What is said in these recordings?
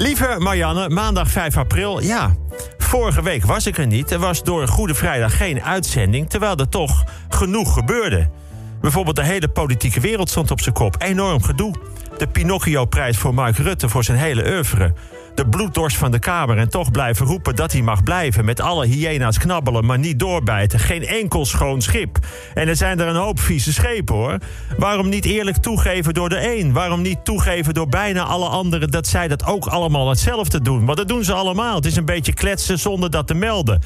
Lieve Marianne, maandag 5 april. Ja, vorige week was ik er niet. Er was door Goede Vrijdag geen uitzending, terwijl er toch genoeg gebeurde. Bijvoorbeeld de hele politieke wereld stond op zijn kop. Enorm gedoe. De Pinocchio-prijs voor Mark Rutte voor zijn hele oeuvre de bloeddorst van de Kamer en toch blijven roepen dat hij mag blijven. Met alle hyena's knabbelen, maar niet doorbijten. Geen enkel schoon schip. En er zijn er een hoop vieze schepen hoor. Waarom niet eerlijk toegeven door de een? Waarom niet toegeven door bijna alle anderen dat zij dat ook allemaal hetzelfde doen? Want dat doen ze allemaal. Het is een beetje kletsen zonder dat te melden.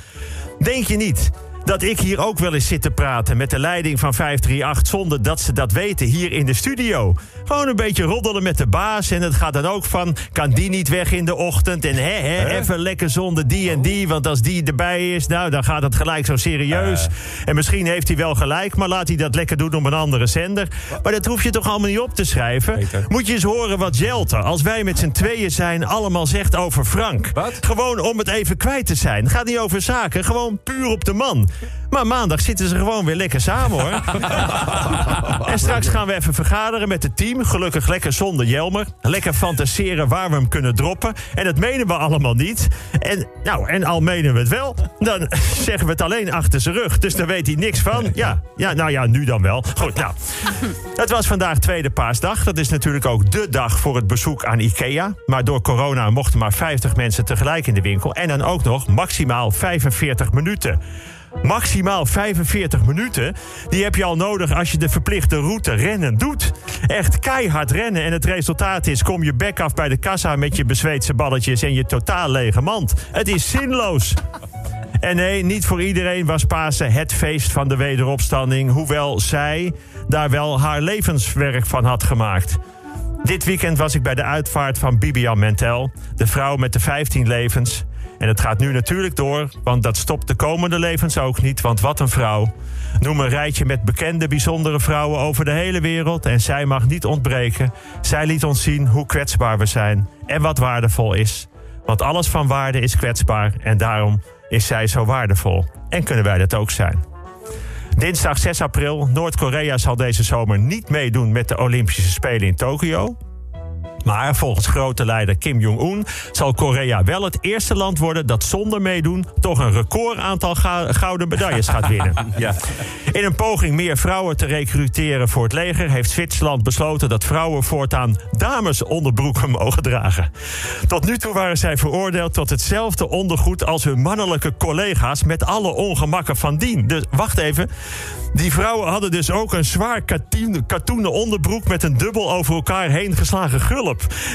Denk je niet dat ik hier ook wel eens zit te praten met de leiding van 538 zonder dat ze dat weten hier in de studio. Gewoon een beetje roddelen met de baas en het gaat dan ook van kan die niet weg in de ochtend en hè, hè, even lekker zonder die en die, want als die erbij is, nou dan gaat het gelijk zo serieus. En misschien heeft hij wel gelijk, maar laat hij dat lekker doen op een andere zender. Maar dat hoef je toch allemaal niet op te schrijven. Moet je eens horen wat Jelte, als wij met z'n tweeën zijn, allemaal zegt over Frank. Wat? Gewoon om het even kwijt te zijn. Het gaat niet over zaken, gewoon puur op de man. Maar maandag zitten ze gewoon weer lekker samen hoor. en straks gaan we even vergaderen met het team. Gelukkig lekker zonder Jelmer. Lekker fantaseren waar we hem kunnen droppen. En dat menen we allemaal niet. En, nou, en al menen we het wel, dan zeggen we het alleen achter zijn rug. Dus daar weet hij niks van. Ja, ja nou ja, nu dan wel. Goed, nou. Het was vandaag tweede paasdag. Dat is natuurlijk ook de dag voor het bezoek aan Ikea. Maar door corona mochten maar 50 mensen tegelijk in de winkel. En dan ook nog maximaal 45 minuten maximaal 45 minuten. Die heb je al nodig als je de verplichte route rennen doet. Echt keihard rennen. En het resultaat is: kom je bek af bij de kassa met je bezweetse balletjes en je totaal lege mand. Het is zinloos. En nee, niet voor iedereen was Pasen het feest van de wederopstanding. Hoewel zij daar wel haar levenswerk van had gemaakt. Dit weekend was ik bij de uitvaart van Bibian Mentel, de vrouw met de 15 levens. En het gaat nu natuurlijk door, want dat stopt de komende levens ook niet. Want wat een vrouw. Noem een rijtje met bekende, bijzondere vrouwen over de hele wereld. En zij mag niet ontbreken. Zij liet ons zien hoe kwetsbaar we zijn en wat waardevol is. Want alles van waarde is kwetsbaar en daarom is zij zo waardevol. En kunnen wij dat ook zijn. Dinsdag 6 april. Noord-Korea zal deze zomer niet meedoen met de Olympische Spelen in Tokio. Maar volgens grote leider Kim Jong-un zal Korea wel het eerste land worden dat zonder meedoen toch een record aantal gouden medailles gaat winnen. Ja. In een poging meer vrouwen te recruteren voor het leger heeft Zwitserland besloten dat vrouwen voortaan damesonderbroeken mogen dragen. Tot nu toe waren zij veroordeeld tot hetzelfde ondergoed als hun mannelijke collega's met alle ongemakken van dien. Dus wacht even. Die vrouwen hadden dus ook een zwaar katoen- katoenen onderbroek met een dubbel over elkaar heen geslagen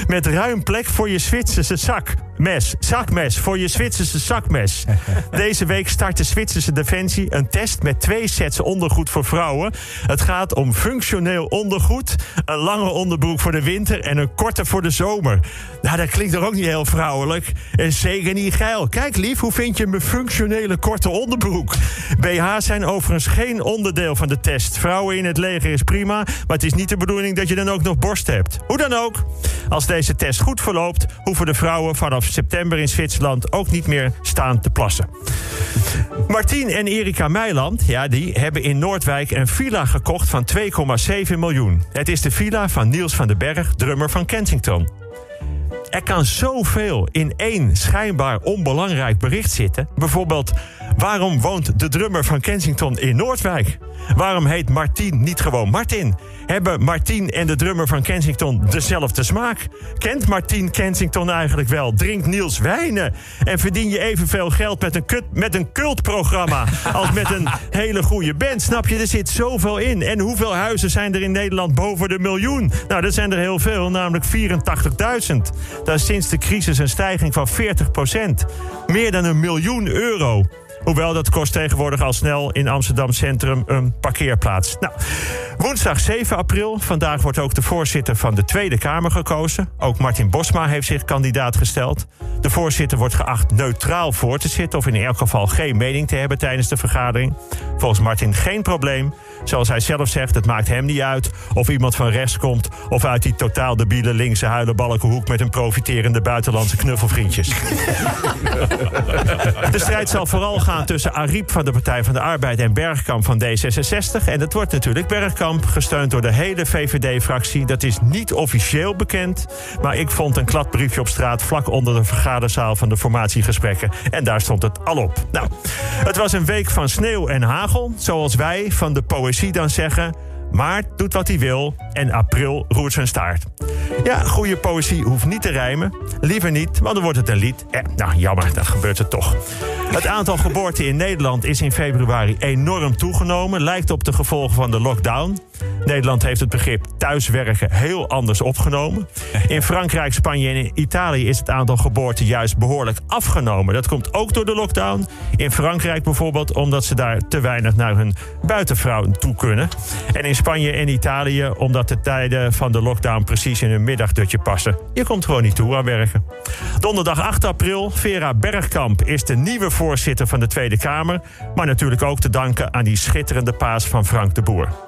Met ruim plek voor je Zwitserse zakmes. Zakmes voor je Zwitserse zakmes. Deze week start de Zwitserse Defensie een test met twee sets ondergoed voor vrouwen. Het gaat om functioneel ondergoed, een lange onderbroek voor de winter en een korte voor de zomer. Nou, dat klinkt toch ook niet heel vrouwelijk? En zeker niet geil. Kijk lief, hoe vind je mijn functionele korte onderbroek? BH's zijn overigens geen onderdeel van de test. Vrouwen in het leger is prima, maar het is niet de bedoeling dat je dan ook nog borst hebt. Hoe dan ook, als deze test goed verloopt, hoeven de vrouwen vanaf september in Zwitserland ook niet meer staan te plassen. Martien en Erika Meiland, ja, die hebben in Noordwijk een villa gekocht van 2,7 miljoen. Het is de villa van Niels van den Berg, drummer van Kensington. Er kan zoveel in één schijnbaar onbelangrijk bericht zitten. Bijvoorbeeld, waarom woont de drummer van Kensington in Noordwijk? Waarom heet Martien niet gewoon Martin? Hebben Martien en de drummer van Kensington dezelfde smaak? Kent Martien Kensington eigenlijk wel? Drinkt Niels wijnen? En verdien je evenveel geld met een, kut, met een cultprogramma als met een hele goede band? Snap je, er zit zoveel in. En hoeveel huizen zijn er in Nederland boven de miljoen? Nou, dat zijn er heel veel, namelijk 84.000. Dat is sinds de crisis een stijging van 40% Meer dan een miljoen euro. Hoewel dat kost tegenwoordig al snel in Amsterdam Centrum een parkeerplaats. Nou, woensdag 7 april. Vandaag wordt ook de voorzitter van de Tweede Kamer gekozen. Ook Martin Bosma heeft zich kandidaat gesteld. De voorzitter wordt geacht neutraal voor te zitten... of in elk geval geen mening te hebben tijdens de vergadering. Volgens Martin geen probleem. Zoals hij zelf zegt, het maakt hem niet uit... of iemand van rechts komt of uit die totaal debiele linkse huilenbalkenhoek... met een profiterende buitenlandse knuffelvriendjes. De strijd zal vooral gaan tussen Ariep van de Partij van de Arbeid en Bergkamp van D66. En dat wordt natuurlijk Bergkamp, gesteund door de hele VVD-fractie. Dat is niet officieel bekend, maar ik vond een kladbriefje op straat vlak onder de vergaderzaal van de formatiegesprekken. En daar stond het al op. Nou, het was een week van sneeuw en hagel, zoals wij van de poëzie dan zeggen. Maart doet wat hij wil en april roert zijn staart. Ja, goede poëzie hoeft niet te rijmen. Liever niet, want dan wordt het een lied. Eh, nou, jammer, dat gebeurt er toch. Het aantal geboorten in Nederland is in februari enorm toegenomen. Lijkt op de gevolgen van de lockdown. Nederland heeft het begrip thuiswerken heel anders opgenomen. In Frankrijk, Spanje en Italië is het aantal geboorten juist behoorlijk afgenomen. Dat komt ook door de lockdown. In Frankrijk bijvoorbeeld omdat ze daar te weinig naar hun buitenvrouw toe kunnen. En in Spanje en Italië omdat de tijden van de lockdown precies in hun middagdutje passen. Je komt gewoon niet toe aan werken. Donderdag 8 april, Vera Bergkamp is de nieuwe voorzitter van de Tweede Kamer. Maar natuurlijk ook te danken aan die schitterende paas van Frank de Boer.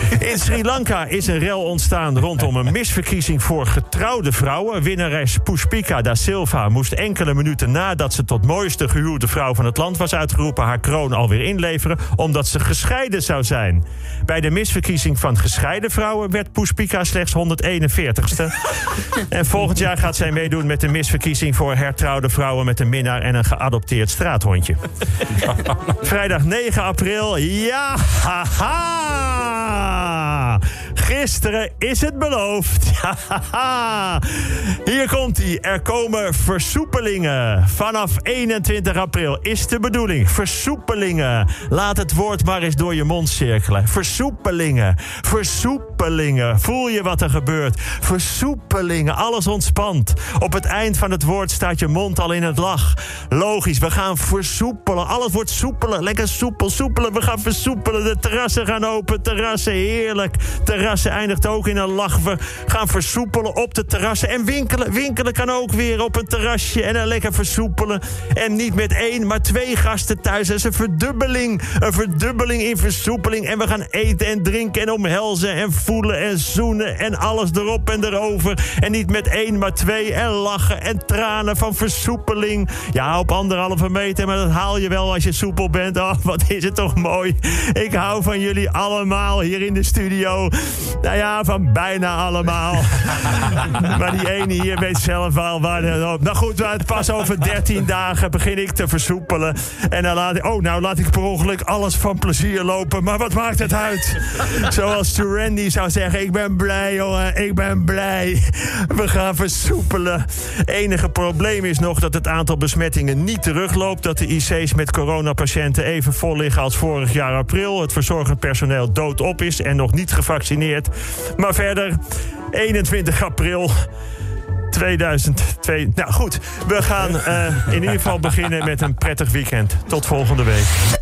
In Sri Lanka is een rel ontstaan rondom een misverkiezing voor getrouwde vrouwen. Winnares Pushpika da Silva moest enkele minuten nadat ze tot mooiste gehuwde vrouw van het land was uitgeroepen haar kroon alweer inleveren, omdat ze gescheiden zou zijn. Bij de misverkiezing van gescheiden vrouwen werd Pushpika slechts 141ste. En volgend jaar gaat zij meedoen met de misverkiezing voor hertrouwde vrouwen met een minnaar en een geadopteerd straathondje. Vrijdag 9 april, ja, haha! Gisteren is het beloofd. Hier komt hij. Er komen versoepelingen. Vanaf 21 april is de bedoeling. Versoepelingen. Laat het woord maar eens door je mond cirkelen. Versoepelingen. Versoepelingen. Voel je wat er gebeurt? Versoepelingen. Alles ontspant. Op het eind van het woord staat je mond al in het lach. Logisch, we gaan versoepelen. Alles wordt soepelen. Lekker soepel, soepelen. We gaan versoepelen. De terrassen gaan open. Terrassen, heerlijk. Terrassen eindigt ook in een lach. We gaan versoepelen op de terrassen. En winkelen, winkelen kan ook weer op een terrasje. En dan lekker versoepelen. En niet met één, maar twee gasten thuis. Dat is een verdubbeling. Een verdubbeling in versoepeling. En we gaan eten en drinken en omhelzen en voelen en zoenen. En alles erop en erover. En niet met één, maar twee. En lachen en tranen van versoepeling. Ja, op anderhalve meter. Maar dat haal je wel als je soepel bent. Oh, wat is het toch mooi. Ik hou van jullie allemaal hier in de studio. Nou ja, van bijna allemaal. maar die ene hier weet zelf wel waar het op. Nou goed, pas over 13 dagen begin ik te versoepelen. En dan laat ik, oh, nou laat ik per ongeluk alles van plezier lopen. Maar wat maakt het uit? Zoals Randy zou zeggen, ik ben blij, jongen, ik ben blij. We gaan versoepelen. Enige probleem is nog dat het aantal besmettingen niet terugloopt. Dat de IC's met coronapatiënten even vol liggen als vorig jaar april. Het verzorgend personeel doodop is en nog niet gevaccineerd. Maar verder, 21 april 2002. Nou goed, we gaan uh, in ieder geval beginnen met een prettig weekend. Tot volgende week.